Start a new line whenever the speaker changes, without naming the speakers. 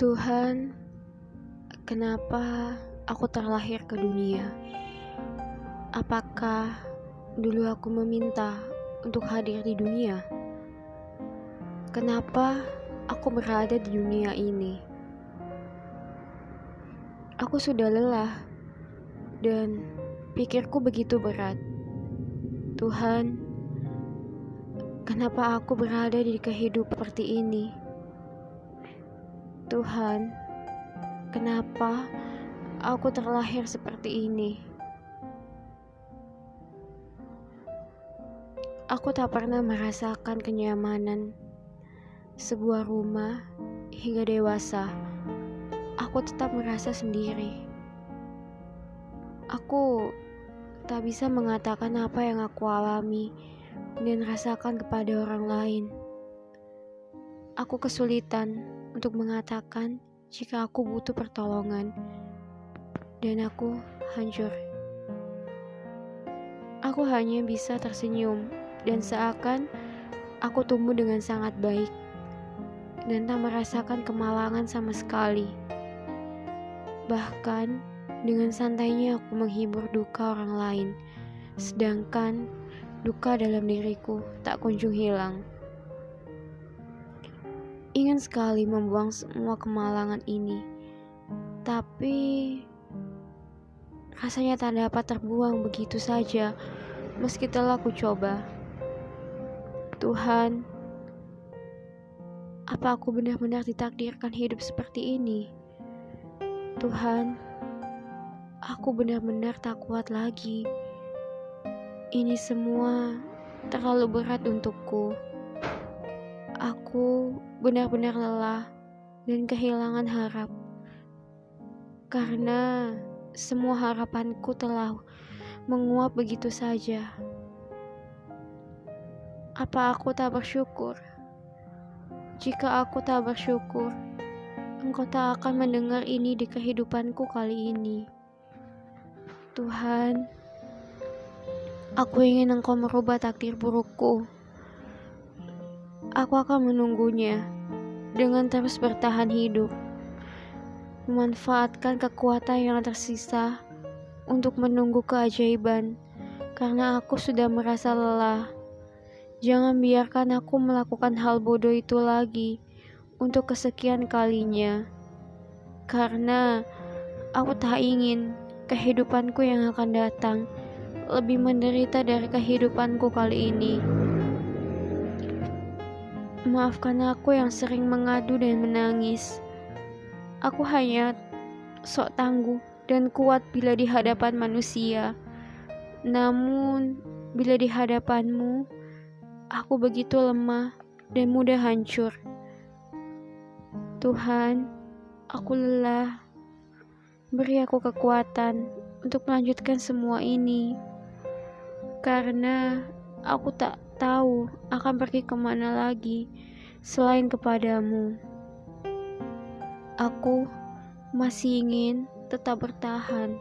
Tuhan, kenapa aku terlahir ke dunia? Apakah dulu aku meminta untuk hadir di dunia? Kenapa aku berada di dunia ini? Aku sudah lelah dan pikirku begitu berat. Tuhan, kenapa aku berada di kehidupan seperti ini? Tuhan, kenapa aku terlahir seperti ini? Aku tak pernah merasakan kenyamanan sebuah rumah hingga dewasa. Aku tetap merasa sendiri. Aku tak bisa mengatakan apa yang aku alami dan rasakan kepada orang lain. Aku kesulitan untuk mengatakan jika aku butuh pertolongan, dan aku hancur. Aku hanya bisa tersenyum, dan seakan aku tumbuh dengan sangat baik, dan tak merasakan kemalangan sama sekali. Bahkan dengan santainya aku menghibur duka orang lain, sedangkan duka dalam diriku tak kunjung hilang ingin sekali membuang semua kemalangan ini, tapi rasanya tak dapat terbuang begitu saja, meski telah ku coba. Tuhan, apa aku benar-benar ditakdirkan hidup seperti ini? Tuhan, aku benar-benar tak kuat lagi. Ini semua terlalu berat untukku. Aku benar-benar lelah dan kehilangan harap. Karena semua harapanku telah menguap begitu saja. Apa aku tak bersyukur? Jika aku tak bersyukur, Engkau tak akan mendengar ini di kehidupanku kali ini. Tuhan, aku ingin Engkau merubah takdir burukku. Aku akan menunggunya dengan terus bertahan hidup, memanfaatkan kekuatan yang tersisa untuk menunggu keajaiban, karena aku sudah merasa lelah. Jangan biarkan aku melakukan hal bodoh itu lagi untuk kesekian kalinya, karena aku tak ingin kehidupanku yang akan datang lebih menderita dari kehidupanku kali ini. Maafkan aku yang sering mengadu dan menangis. Aku hanya sok tangguh dan kuat bila di hadapan manusia. Namun, bila di hadapanmu, aku begitu lemah dan mudah hancur. Tuhan, aku lelah. Beri aku kekuatan untuk melanjutkan semua ini. Karena aku tak tahu akan pergi ke mana lagi selain kepadamu. Aku masih ingin tetap bertahan